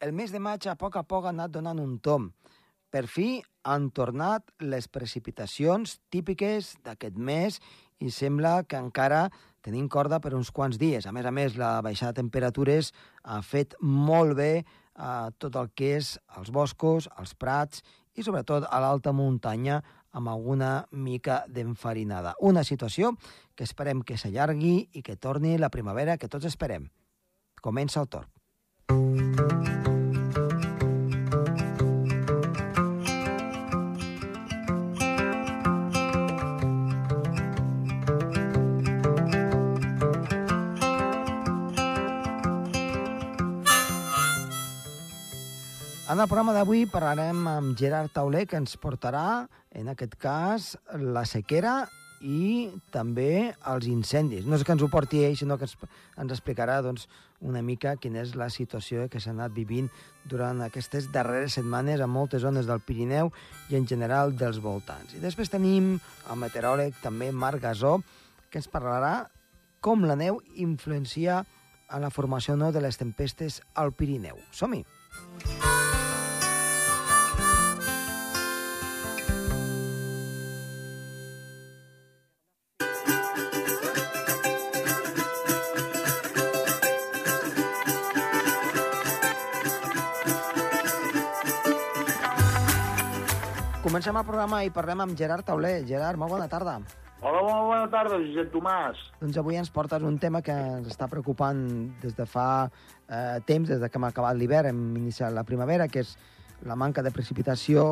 el mes de maig a poc a poc ha anat donant un tom. Per fi han tornat les precipitacions típiques d'aquest mes i sembla que encara tenim corda per uns quants dies. A més a més, la baixada de temperatures ha fet molt bé a tot el que és els boscos, els prats i sobretot a l'alta muntanya amb alguna mica d'enfarinada. Una situació que esperem que s'allargui i que torni la primavera que tots esperem. Comença el torn. En el programa d'avui parlarem amb Gerard Tauler, que ens portarà, en aquest cas, la sequera i també els incendis. No és que ens ho porti ell, sinó que ens, ens explicarà doncs, una mica quina és la situació que s'ha anat vivint durant aquestes darreres setmanes a moltes zones del Pirineu i en general dels voltants. I després tenim el meteoròleg també Marc Gasó, que ens parlarà com la neu influencia en la formació no, de les tempestes al Pirineu. Som-hi! Comencem el programa i parlem amb Gerard Tauler. Gerard, molt bona tarda. Hola, molt bona tarda, Josep Tomàs. Doncs avui ens portes un tema que ens està preocupant des de fa eh, temps, des de que hem acabat l'hivern, hem iniciat la primavera, que és la manca de precipitació,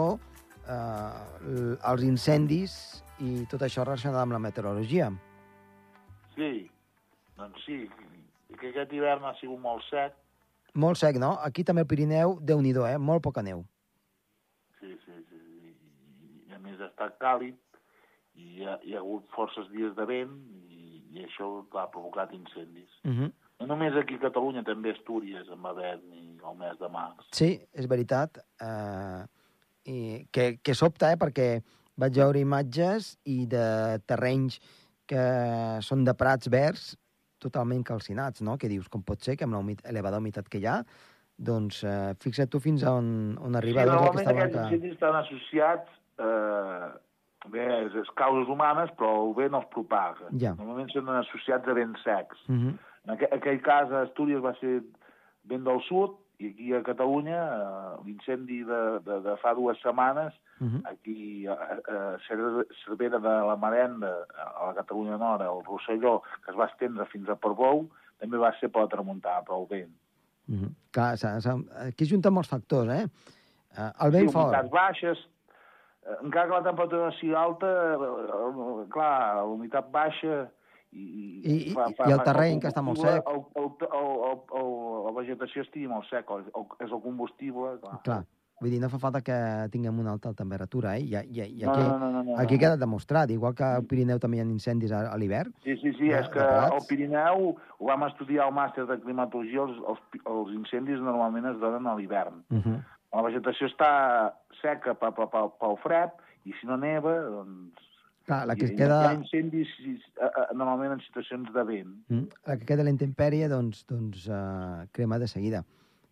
eh, els incendis i tot això relacionat amb la meteorologia. Sí, doncs sí, que aquest hivern ha sigut molt sec. Molt sec, no? Aquí també al Pirineu, déu nhi eh? Molt poca neu. Sí, sí, sí. I, i més ha estat càlid i hi ha, hi ha hagut forces dies de vent i, i això ha provocat incendis. Uh -huh. No només aquí a Catalunya, també a Astúries, en va haver el mes de març. Sí, és veritat. Eh, i que, que sobta, eh, perquè vaig veure imatges i de terrenys que són de prats verds totalment calcinats, no? Que dius, com pot ser que amb l'elevada humitat que hi ha, doncs eh, fixa't tu fins a on, on arriba sí, doncs, normalment aquesta aquests blanca... incendis estan associats eh, bé, és, és causes humanes, però el vent els propaga. Ja. Normalment són associats a vents secs. Uh -huh. En aquell, aquell cas, a Astúries va ser vent del sud, i aquí a Catalunya, eh, l'incendi de, de, de fa dues setmanes, Uh -huh. aquí a, a Cer- Cervera de la Marenda, a la Catalunya Nord, el Rosselló, que es va estendre fins a Portbou, també va ser per la tramuntada, però el vent. Uh -huh. Clar, s'ha- s'ha- aquí es junten molts factors, eh? Eh, El vent sí, fort. baixes, encara que la temperatura sigui alta, eh, eh, clar, la humitat baixa i, I- i- i el terreny, que està molt sec. El, el, el, el, el, la vegetació estigui molt sec, el, el, és el combustible, clar. Clar, vull dir, no fa falta que tinguem una alta temperatura, eh? I, i, i aquí, no, no, no, no, aquí queda demostrat, igual que al Pirineu també hi ha incendis a, a l'hivern. Sí, sí, sí, de- és que al Pirineu ho vam estudiar al màster de climatologia, els, els, els incendis normalment es donen a l'hivern. Uh -huh. La vegetació està seca pel, pel, pel, pel fred, i si no neva, doncs... Clar, la que es queda... hi ha incendis eh, eh, normalment en situacions de vent. Mm, La que queda a la intempèrie, doncs, doncs uh, crema de seguida.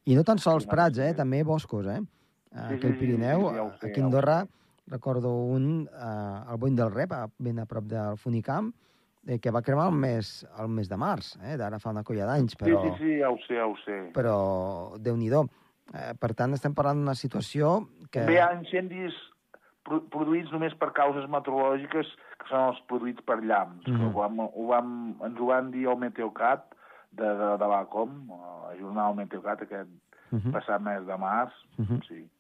I no tan sols prats, eh? També boscos, eh? Sí, Aquí sí, al sí, Pirineu, sí, sí, ja ho sé, aquí a ja Andorra, recordo un, uh, al Bony del Rep, ben a prop del Funicamp, eh, que va cremar el mes, el mes de març, eh? d'ara fa una colla d'anys, però, Sí, sí, sí, ja ho sé, ja ho sé. però déu-n'hi-do. Eh, per tant, estem parlant d'una situació que... També hi ha incendis pro produïts només per causes meteorològiques, que són els produïts per llamps. Mm. -hmm. ho vam, ho vam, ens ho van dir al Meteocat de, de, de l'ACOM, el jornal Meteocat, aquest Uh -huh. passat mes de març. Uh -huh. Sí.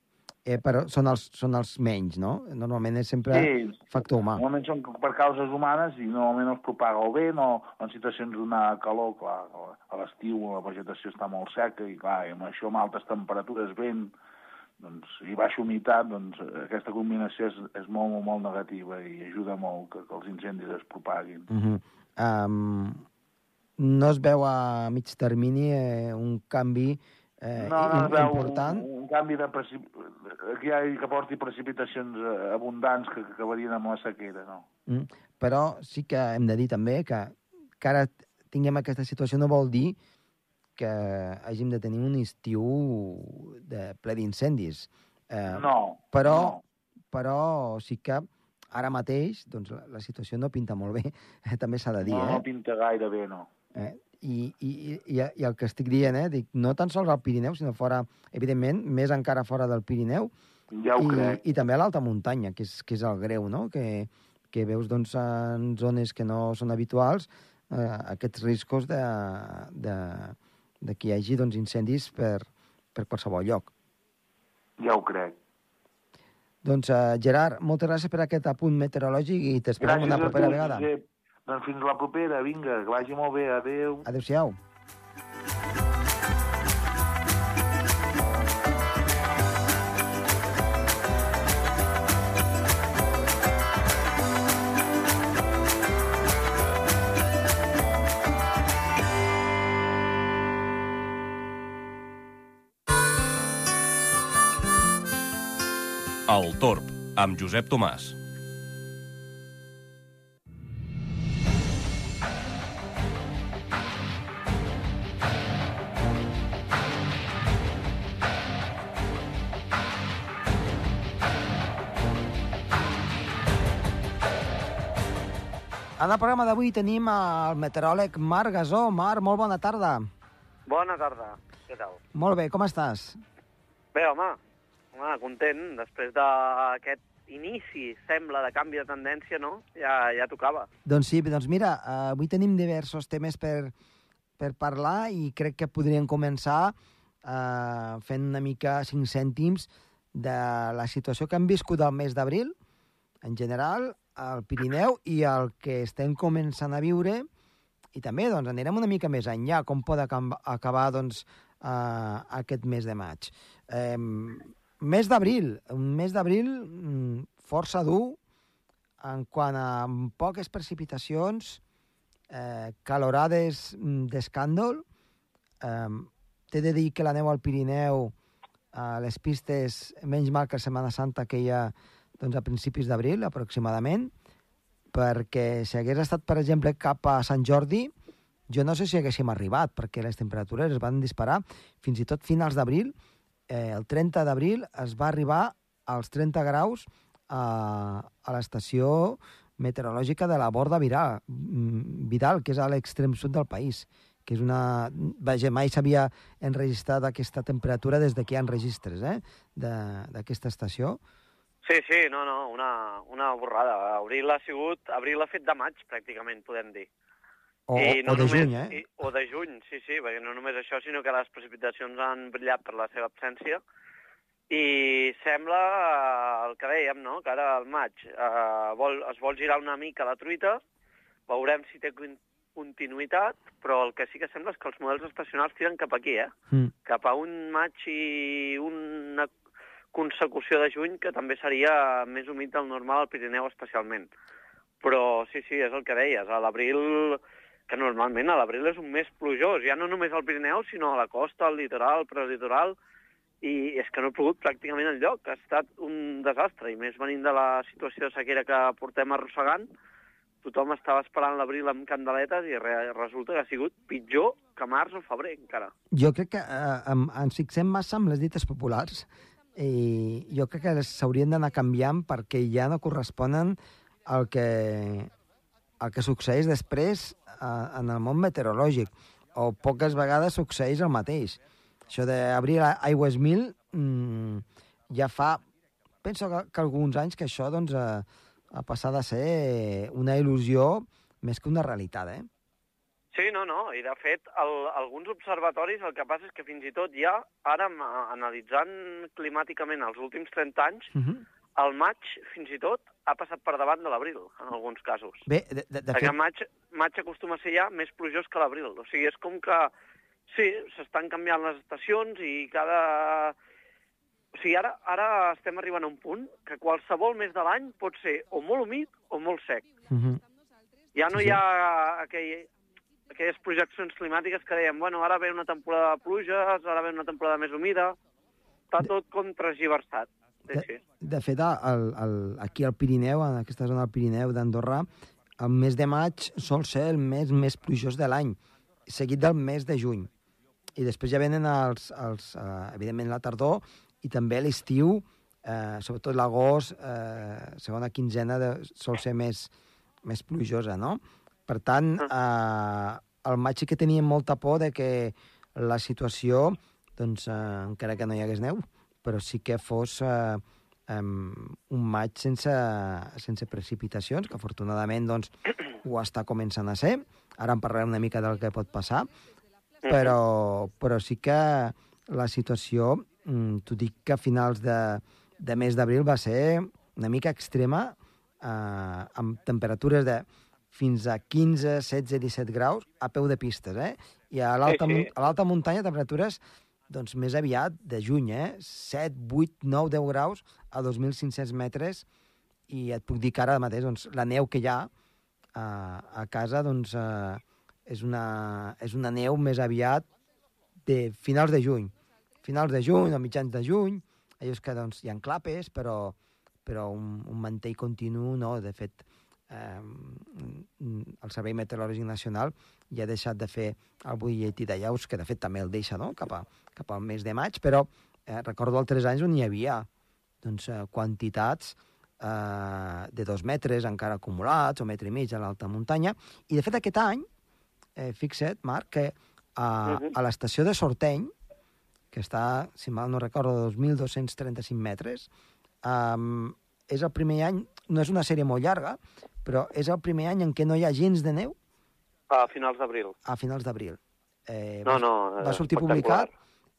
Eh, però són els, són els menys, no? Normalment és sempre sí, factor humà. normalment són per causes humanes i normalment els propaga el vent o en situacions d'una calor, clar, a l'estiu la vegetació està molt seca i clar, i amb això amb altes temperatures, vent, doncs, i baixa humitat, doncs aquesta combinació és, és molt, molt, molt negativa i ajuda molt que, que els incendis es propaguin. Uh -huh. um, no es veu a mig termini eh, un canvi eh, no, no, es veu important? Un, un canvi de precip... que, hi ha, que porti precipitacions eh, abundants que, que acabarien amb la sequera, no? Mm. Però sí que hem de dir també que, que ara tinguem aquesta situació no vol dir que hàgim de tenir un estiu de ple d'incendis. Eh, no, però, no. Però sí que ara mateix doncs, la, la situació no pinta molt bé, també s'ha de dir. No, eh? no pinta gaire bé, no. Eh? I, i, i, I el que estic dient, eh? Dic, no tan sols al Pirineu, sinó fora, evidentment, més encara fora del Pirineu, ja ho i, crec. i també a l'alta muntanya, que és, que és el greu, no? Que, que veus doncs, en zones que no són habituals eh, aquests riscos de, de, de que hi hagi doncs, incendis per, per qualsevol lloc. Ja ho crec. Doncs, uh, Gerard, moltes gràcies per aquest apunt meteorològic i t'esperem una propera tu, vegada. Josep. Doncs fins la propera, vinga, que vagi molt bé, adeu. Adéu-siau. El Torb, amb Josep Tomàs. En el programa d'avui tenim el meteoròleg Marc Gasó. Marc, molt bona tarda. Bona tarda. Què tal? Molt bé, com estàs? Bé, home, home content. Després d'aquest inici, sembla, de canvi de tendència, no? Ja, ja tocava. Doncs sí, doncs mira, avui tenim diversos temes per, per parlar i crec que podríem començar eh, fent una mica cinc cèntims de la situació que han viscut al mes d'abril, en general, al Pirineu i el que estem començant a viure i també doncs, anirem una mica més enllà, com pot acabar doncs, eh, aquest mes de maig. Eh, mes d'abril, un mes d'abril mm, força dur en quant a poques precipitacions, eh, calorades mm, d'escàndol. Eh, T'he de dir que la neu al Pirineu, a les pistes, menys mal que Setmana Santa que ha doncs, a principis d'abril, aproximadament, perquè si hagués estat, per exemple, cap a Sant Jordi, jo no sé si haguéssim arribat, perquè les temperatures es van disparar fins i tot finals d'abril. Eh, el 30 d'abril es va arribar als 30 graus a, a l'estació meteorològica de la Borda Vidal, Vidal que és a l'extrem sud del país que és una... Vaja, mai s'havia enregistrat aquesta temperatura des de que hi ha registres eh, d'aquesta estació. Sí, sí, no, no, una, una borrada. Abril ha sigut... Abril ha fet de maig, pràcticament, podem dir. O, I no o de només, juny, eh? I, o de juny, sí, sí, perquè no només això, sinó que les precipitacions han brillat per la seva absència i sembla eh, el que dèiem, no?, que ara al maig eh, vol, es vol girar una mica la truita, veurem si té continuïtat, però el que sí que sembla és que els models estacionals tiren cap aquí, eh? Mm. Cap a un maig i una consecució de juny que també seria més humit del normal al Pirineu especialment. Però sí, sí, és el que deies, a l'abril, que normalment a l'abril és un mes plujós, ja no només al Pirineu, sinó a la costa, al litoral, prelitoral, i és que no ha plogut pràcticament enlloc, ha estat un desastre, i més venint de la situació de sequera que portem arrossegant, tothom estava esperant l'abril amb candeletes i re resulta que ha sigut pitjor que març o febrer, encara. Jo crec que eh, ens fixem massa amb les dites populars i jo crec que s'haurien d'anar canviant perquè ja no corresponen al que, el que succeeix després eh, en el món meteorològic, o poques vegades succeeix el mateix. Això d'obrir aigües mil mmm, ja fa, penso que, que alguns anys que això doncs, eh, ha passat a ser una il·lusió més que una realitat, eh? Sí, no, no, i de fet el, alguns observatoris el que passa és que fins i tot ja, ara analitzant climàticament els últims 30 anys, uh -huh. el maig fins i tot ha passat per davant de l'abril, en alguns casos. Bé, de, de, de Perquè fet... maig, maig acostuma a ser ja més plujós que l'abril, o sigui, és com que, sí, s'estan canviant les estacions i cada... O sigui, ara, ara estem arribant a un punt que qualsevol mes de l'any pot ser o molt humit o molt sec. Uh -huh. Ja no Sí, hi sí. ha aquell, aquelles projeccions climàtiques que dèiem, bueno, ara ve una temporada de pluges, ara ve una temporada més humida... Està tot com transgiversat. Sí, sí. De fet, el, el, aquí al Pirineu, en aquesta zona del Pirineu d'Andorra, el mes de maig sol ser el mes més plujós de l'any, seguit del mes de juny. i després ja venen els, els eh, evidentment la tardor i també l'estiu, eh, sobretot l'agost, eh, segona quinzena, de, sol ser més, més plujosa, no? Per tant, eh, el maig sí que teníem molta por de que la situació, doncs, eh, encara que no hi hagués neu, però sí que fos eh, um, un maig sense, sense precipitacions, que afortunadament doncs, ho està començant a ser. Ara en parlarem una mica del que pot passar, però, però sí que la situació, mm, t'ho dic que a finals de, de mes d'abril va ser una mica extrema, eh, amb temperatures de fins a 15, 16, 17 graus a peu de pistes, eh? I a l'alta Sí, sí. a muntanya temperatures doncs més aviat de juny, eh? 7, 8, 9, 10 graus a 2.500 metres i et puc dir que ara mateix doncs, la neu que hi ha a, a casa doncs, eh, és, una, és una neu més aviat de finals de juny. Finals de juny o mitjans de juny, allò és que doncs, hi ha clapes, però, però un, un mantell continu no. De fet, eh, el Servei Meteorològic Nacional ja ha deixat de fer el butlletí de llaus, que de fet també el deixa no? cap, a, cap al mes de maig, però eh, recordo altres anys on hi havia doncs, eh, quantitats eh, de dos metres encara acumulats, o metre i mig a l'alta muntanya, i de fet aquest any, eh, fixa't, Marc, que a, a l'estació de Sorteny, que està, si mal no recordo, a 2.235 metres, um, és el primer any, no és una sèrie molt llarga, però és el primer any en què no hi ha gens de neu A finals d'abril. a finals d'abril. Eh, No, va- no, va eh, sortir publicat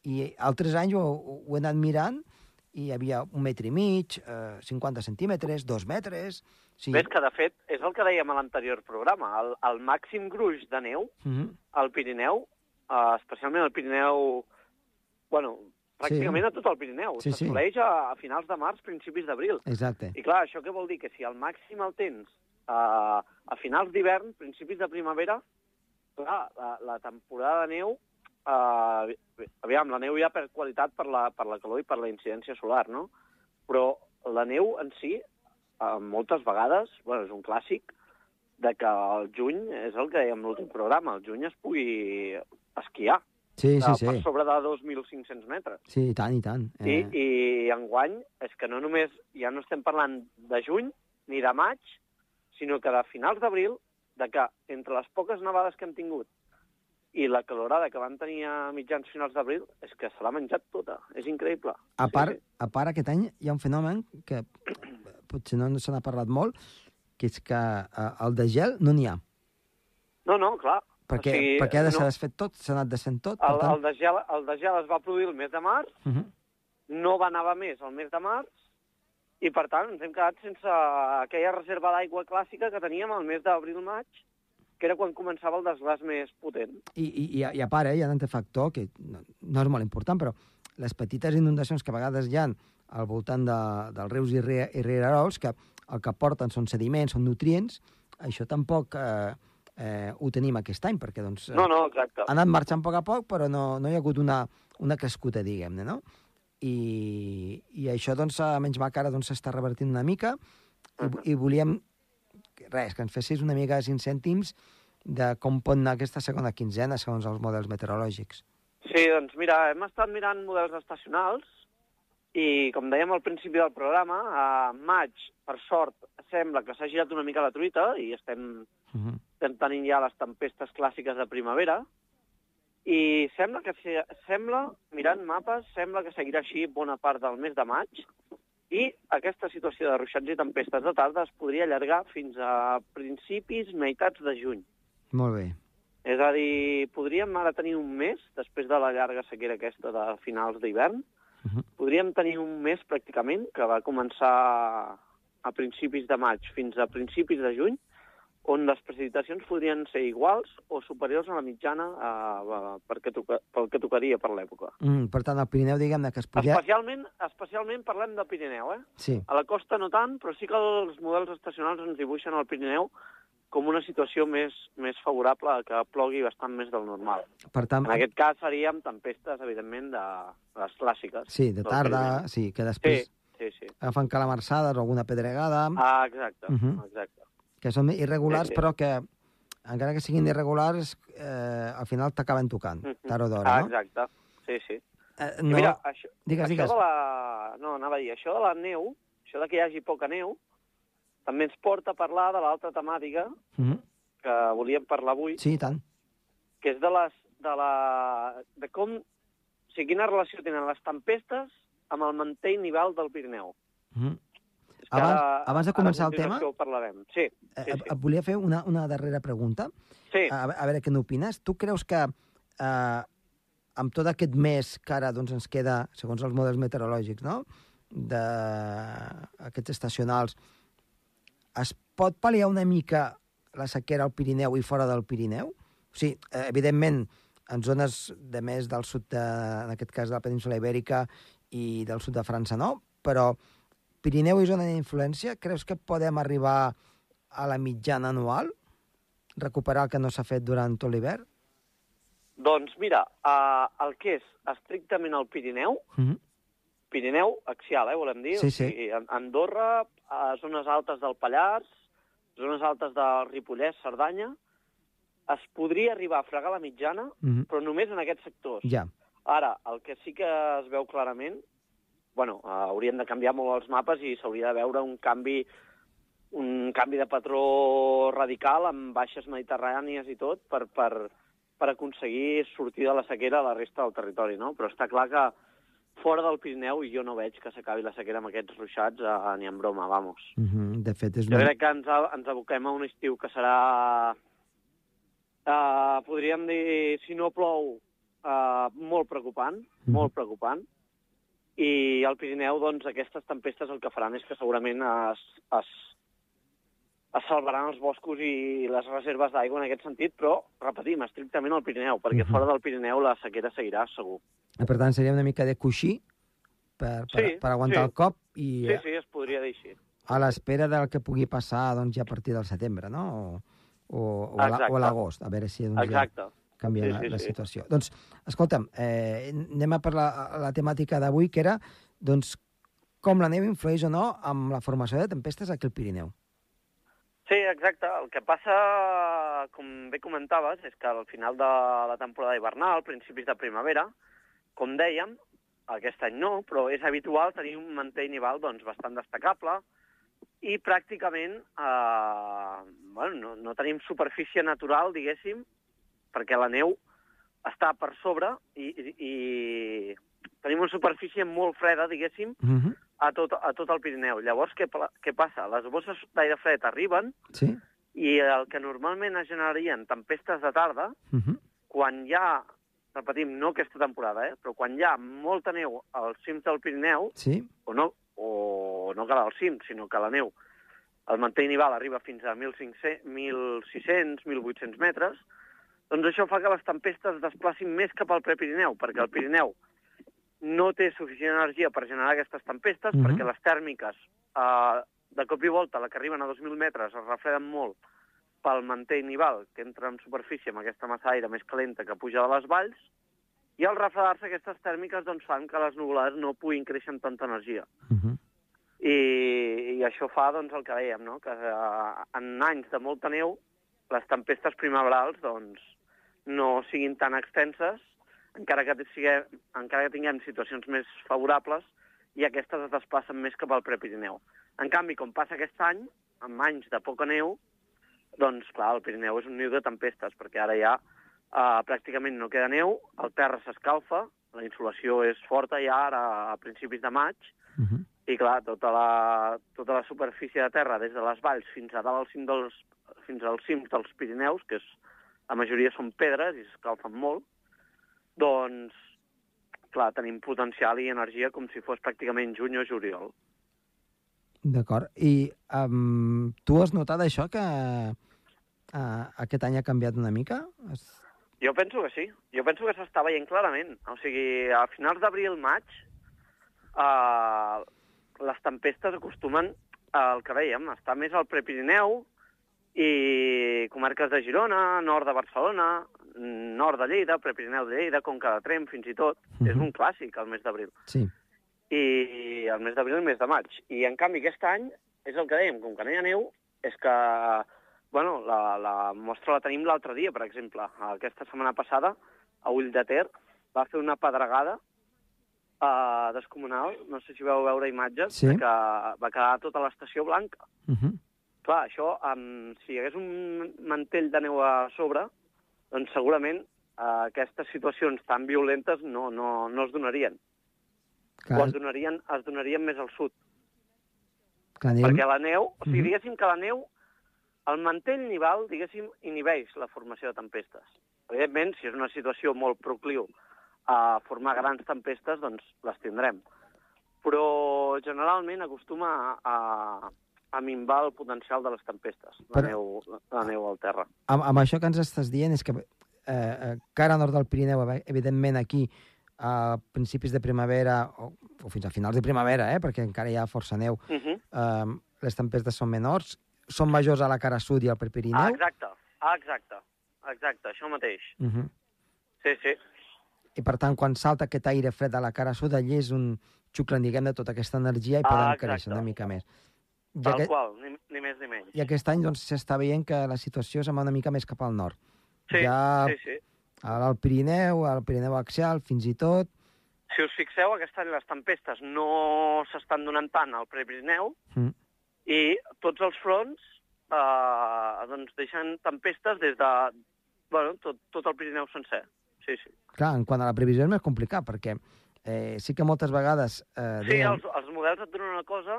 i altres anys ho, ho he anat mirant i hi havia un metre i mig, eh, 50 centímetres, dos metres... Sí. Ves que, de fet, és el que dèiem a l'anterior programa. El, el màxim gruix de neu Mhm. al Pirineu, eh, especialment al Pirineu... Bueno, pràcticament a tot el Pirineu. Sí, sí. S'assoleix a, a finals de març, principis d'abril. Exacte. I clar, això què vol dir? Que si el màxim el tens uh, a finals d'hivern, principis de primavera, clar, la, la temporada de neu, uh, aviam, la neu ja per qualitat per la, per la calor i per la incidència solar, no? Però la neu en si, uh, moltes vegades, bueno, és un clàssic, de que el juny, és el que dèiem l'últim programa, el juny es pugui esquiar Sí, sí, sí. per sobre de 2.500 metres. Sí, i tant, i tant. I, I enguany és que no només ja no estem parlant de juny ni de maig, sinó que de finals d'abril, de que entre les poques nevades que hem tingut i la calorada que van tenir a mitjans finals d'abril, és que se l'ha menjat tota. És increïble. A part, Sí, sí. a part, aquest any hi ha un fenomen que potser no se n'ha parlat molt, que és que eh, el de gel no n'hi ha. No, no, clar. Perquè, o sigui, perquè ara no, s'ha desfet tot, s'ha anat desfent tot. El, tant... el, de gel, el de gel es va produir el mes de març, Uh -huh. no va nevar més el mes de març, i per tant ens hem quedat sense aquella reserva d'aigua clàssica que teníem el mes d'abril-maig, que era quan començava el desglàs més potent. I, i, i, a- part, eh, hi ha un altre factor que no, no és molt important, però les petites inundacions que a vegades hi ha al voltant de, dels rius i, rie, i rierols, que el que porten són sediments, són nutrients, això tampoc eh, eh, ho tenim aquest any, perquè doncs, No, no, exacte. ha anat marxant a poc a poc, però no, no hi ha hagut una, una crescuda, diguem-ne, no? I, I això, doncs, a menys mal que ara doncs, s'està revertint una mica i, i volíem, res, que ens fessis una mica de cèntims de com pot anar aquesta segona quinzena, segons els models meteorològics. Sí, doncs mira, hem estat mirant models estacionals i, com dèiem al principi del programa, a maig, per sort, sembla que s'ha girat una mica la truita i estem, Uh -huh. estem tenint ja les tempestes clàssiques de primavera i sembla que, se- sembla, mirant mapes, sembla que seguirà així bona part del mes de maig i aquesta situació de ruixats i tempestes de tarda es podria allargar fins a principis, meitats de juny. Molt bé. És a dir, podríem ara tenir un mes, després de la llarga sequera aquesta de finals d'hivern, Uh -huh. podríem tenir un mes pràcticament, que va començar a principis de maig fins a principis de juny, on les precipitacions podrien ser iguals o superiors a la mitjana eh, perquè toca, pel que tocaria per l'època. Mm, per tant, el Pirineu, diguem-ne, que es podria... Especialment, especialment parlem del Pirineu, eh? Sí, A la costa no tant, però sí que els models estacionals ens dibuixen el Pirineu com una situació més, més favorable a que plogui bastant més del normal. per tant... En aquest cas seríem tempestes, evidentment, de les clàssiques. Sí, de tarda, Pirineu. sí, que Sí, després sí, sí. agafen calamarsades o alguna pedregada, Ah, exacte, Mhm. exacte. Que són irregulars, sí, sí. però que encara que siguin irregulars, eh, al final t'acaben tocant, Mhm. tard o d'hora, Ah, no? exacte. Sí, sí. Eh, I no, Mira, això, digues, això digues. de la... No, anava a dir, això de la neu, això de que hi hagi poca neu, també ens porta a parlar de l'altra temàtica Mhm. que volíem parlar avui, Sí, tant. que és de les... de la... de com... O sigui, quina relació tenen les tempestes amb el mantell nivel del Pirineu. Mhm. És que Abans- abans de començar el tema- parlarem. Sí, Eh, sí, et- sí. Et volia fer una, una darrera pregunta, sí. a, a veure què n'opines. Tu creus que eh, amb tot aquest mes que ara doncs, ens queda, segons els models meteorològics, no? d'aquests estacionals, es pot pal·liar una mica la sequera al Pirineu i fora del Pirineu? O sigui, eh, evidentment, en zones de més del sud, de, en aquest cas de la península Ibèrica i del sud de França, no? Però Pirineu i zona d'influència, creus que podem arribar a la mitjana anual? Recuperar el que no s'ha fet durant tot l'hivern? Doncs mira, uh, el que és estrictament el Pirineu, Mm -hmm. Pirineu axial, eh, volem dir? Sí, O sí. sigui, An- Andorra, a zones altes del Pallars, zones altes del Ripollès, Cerdanya, es podria arribar a fregar la mitjana, Mm -hmm. però només en aquests sectors. Ja. Ara, el que sí que es veu clarament, bueno, uh, haurien de canviar molt els mapes i s'hauria de veure un canvi un canvi de patró radical amb baixes mediterrànies i tot per, per, per aconseguir sortir de la sequera a la resta del territori, no? Però està clar que fora del Pirineu jo no veig que s'acabi la sequera amb aquests ruixats uh, ni en broma, vamos. Mm -hmm. De fet, és... Jo crec que ens, a- ens aboquem a un estiu que serà, uh, podríem dir, si no plou, uh, molt preocupant, Mhm. molt preocupant. I al Pirineu, doncs, aquestes tempestes el que faran és que segurament es, es, es salvaran els boscos i les reserves d'aigua en aquest sentit, però, repetim, estrictament al Pirineu, perquè Mhm. fora del Pirineu la sequera seguirà, segur. Per tant, seria una mica de coixí per, per, Sí, per aguantar sí. el cop i Sí, sí, es podria dir així. a l'espera del que pugui passar doncs, ja a partir del setembre, no? O, o, o, a la- Exacte. o a l'agost, a veure si doncs, ja Exacte. Canvia Sí, la, sí, la sí. situació. Doncs, escolta'm, eh, anem a per la, la temàtica d'avui, que era doncs, com la neu influeix o no amb la formació de tempestes aquí al Pirineu. Sí, exacte. El que passa, com bé comentaves, és que al final de la temporada hivernal, principis de primavera, com dèiem, aquest any no, però és habitual tenir un mantell nival doncs, bastant destacable i pràcticament eh, bueno, no, no tenim superfície natural, diguéssim, perquè la neu està per sobre i, i, i tenim una superfície molt freda, diguéssim, Mm -hmm. a tot, a tot el Pirineu. Llavors, què, què passa? Les bosses d'aire fred arriben Sí? i el que normalment es generarien tempestes de tarda, Mm -hmm. quan hi ha, repetim, no aquesta temporada, eh, però quan hi ha molta neu als cims del Pirineu, Sí? o no, o no cal als cims, sinó que la neu, el mantell nival arriba fins a 1.500, 1.600, 1.800 metres, doncs això fa que les tempestes es desplacin més cap al prepirineu, perquè el Pirineu no té suficient energia per generar aquestes tempestes, Mhm. perquè les tèrmiques, eh, de cop i volta, la que arriben a 2.000 metres, es refreden molt pel mantell nival, que entra en superfície amb aquesta massa d'aire més calenta que puja de les valls, i al refredar-se aquestes tèrmiques doncs, fan que les nuvolades no puguin créixer amb tanta energia. Mm -hmm. I, i això fa doncs, el que dèiem, no? que eh, en anys de molta neu les tempestes primaverals doncs, no siguin tan extenses, encara que, sigue, encara que tinguem situacions més favorables, i aquestes es desplacen més cap al Prepirineu. En canvi, com passa aquest any, amb anys de poca neu, doncs, clar, el Pirineu és un niu de tempestes, perquè ara ja eh, pràcticament no queda neu, el terra s'escalfa, la insolació és forta ja ara a principis de maig, Mm -hmm. i clar, tota la, tota la superfície de terra, des de les valls fins a dalt al cim dels, fins als cims dels Pirineus, que és, la majoria són pedres i s'escalfen molt, doncs, clar, tenim potencial i energia com si fos pràcticament juny o juliol. D'acord. I um, tu has notat això, que uh, aquest any ha canviat una mica? Es... Jo penso que sí. Jo penso que s'està veient clarament. O sigui, a finals d'abril-maig, eh, les tempestes acostumen al que dèiem, estar més al Prepirineu i comarques de Girona, nord de Barcelona, nord de Lleida, Prepirineu de Lleida, Conca de Trem, fins i tot. Mhm. És un clàssic, el mes d'abril. Sí. I el mes d'abril i el mes de maig. I, en canvi, aquest any, és el que dèiem, com que no hi ha neu, és que bueno, la, la mostra la tenim l'altre dia, per exemple. Aquesta setmana passada, a Ull de Ter, va fer una pedregada uh, descomunal, no sé si vau veure imatges, Sí. que va quedar tota l'estació blanca. Uh -huh. Clar, això, um, si hi hagués un mantell de neu a sobre, doncs segurament uh, aquestes situacions tan violentes no, no, no es donarien. Clar, O es donarien, es donarien més al sud. clar, Perquè la neu, o sigui, Mhm. diguéssim que la neu, el mantell nival, diguéssim, inhibeix la formació de tempestes. Evidentment, si és una situació molt procliu a formar grans tempestes, doncs les tindrem. Però generalment acostuma a, a, a minvar el potencial de les tempestes, la, Però- neu, la neu al terra. amb, amb això que ens estàs dient és que eh, eh, cara nord del Pirineu, evidentment aquí a principis de primavera o, o fins a finals de primavera, eh, perquè encara hi ha força neu, Uh -huh. eh, les tempestes són menors, són majors a la cara sud i al Ah, Prepirineu. exacte, ah, exacte, exacte, això mateix. Uh -huh. Sí, sí, I per tant, quan salta aquest aire fred a la cara sud, allí és un xuclen, diguem, de tota aquesta energia i Ah, podem exacte. créixer una mica més. I, tal aquest, qual, ni, ni més ni menys. I aquest any doncs, s'està veient que la situació se'n va una mica més cap al nord. Sí, ja sí, sí. al Pirineu, al Pirineu axial, fins i tot... Si us fixeu, aquest any les tempestes no s'estan donant tant al Prepirineu Mm. i tots els fronts eh, doncs deixen tempestes des de bueno, tot, tot el Pirineu sencer. Sí, sí. Clar, en quant a la previsió és més complicat, perquè eh, sí que moltes vegades... Eh, Sí, deien- els, els models et donen una cosa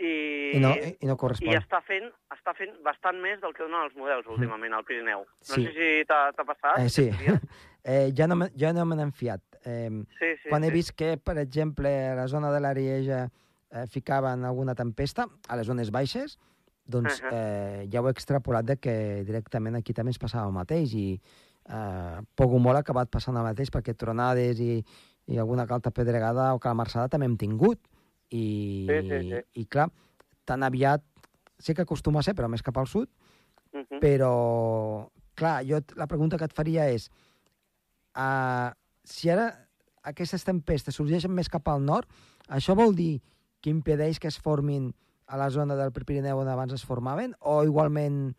i, I no, i no i correspon. està fent, està fent bastant més del que donen els models últimament al Pirineu. No Sí. sé si t'ha passat. Eh, sí, eh, ja no, me- ja no me n'han fiat. Eh, Sí, sí, quan he sí. vist que, per exemple, a la zona de l'Arieja eh, ficaven alguna tempesta, a les zones baixes, doncs Ahà. eh, ja ho he extrapolat de que directament aquí també ens passava el mateix i eh, poc o molt ha acabat passant el mateix perquè tronades i, i alguna calta pedregada o calamarsada també hem tingut. I, Sí, sí, sí. i clar, tan aviat, sé que acostuma a ser, però més cap al sud, Mhm. però, clar, jo la pregunta que et faria és, uh, si ara aquestes tempestes sorgeixen més cap al nord, això vol dir que impedeix que es formin a la zona del Pirineu on abans es formaven, o igualment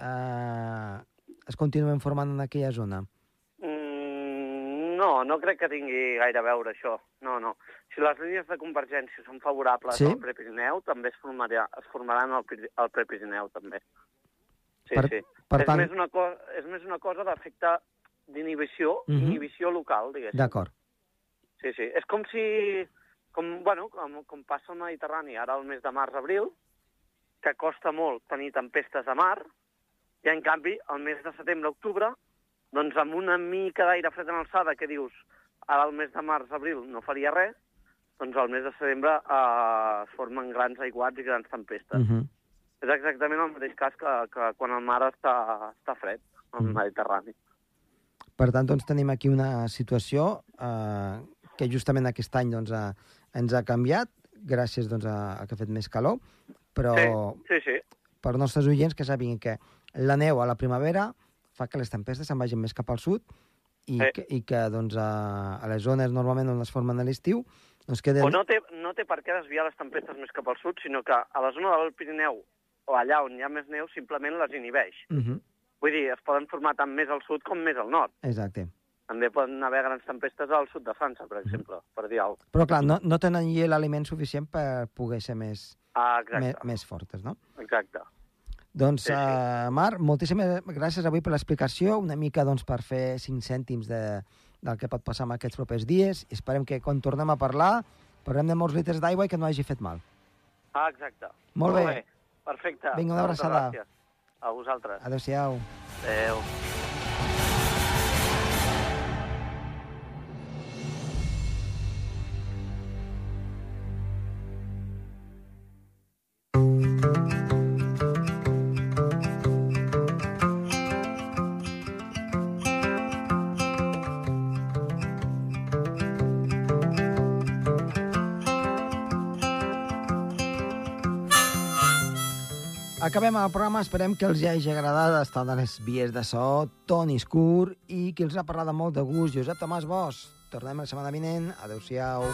uh, es continuen formant en aquella zona? No, no crec que tingui gaire a veure això. No, no. Si les línies de convergència són favorables Sí? al Prepirineu, també es, formarà, es formaran al, al Prepirineu, també. Sí, Per- sí. per és, tant- més una co és més una cosa d'efecte d'inhibició, Mhm. inhibició local, diguéssim. D'acord. Sí, sí. És com si... Com, bueno, com, com passa al Mediterrani ara al mes de març-abril, que costa molt tenir tempestes a mar, i en canvi, al mes de setembre-octubre, doncs amb una mica d'aire fred en alçada que dius ara al mes de març-abril no faria res, doncs al mes de setembre eh, es formen grans aiguats i grans tempestes. Uh -huh. És exactament el mateix cas que, que quan el mar està, està fred, al Mhm. Mediterrani. Per tant, doncs, tenim aquí una situació eh, que justament aquest any doncs, eh, ens ha canviat, gràcies doncs, a, a que ha fet més calor, però Sí, sí, sí. per nostres oients que sàpiguen que la neu a la primavera fa que les tempestes se'n vagin més cap al sud i, Sí. que, i que doncs, a, a les zones normalment on es formen a l'estiu doncs queden... O no té, no té per què desviar les tempestes més cap al sud, sinó que a la zona del Pirineu o allà on hi ha més neu simplement les inhibeix. Uh -huh. Vull dir, es poden formar tant més al sud com més al nord. Exacte. També poden haver grans tempestes al sud de França, Mhm. per exemple, per dir alguna cosa. Però clar, no, no tenen l'aliment suficient per poder ser més, Ah, més, exacte, més fortes, no? exacte. Doncs, Sí, sí. uh, Marc, moltíssimes gràcies avui per l'explicació, una mica doncs, per fer cinc cèntims de, del que pot passar en aquests propers dies. I esperem que quan tornem a parlar parlem de molts litres d'aigua i que no hagi fet mal. Ah, exacte. Molt bé. Perfecte. Vinga, una abraçada. gràcies. A vosaltres. Adéu-siau. Adéu. Acabem el programa, esperem que els hagi agradat estar de les vies de so, Toni Escur, i qui els ha parlat amb molt de gust, Josep Tomàs Bosch. Tornem la setmana vinent. Adéu-siau.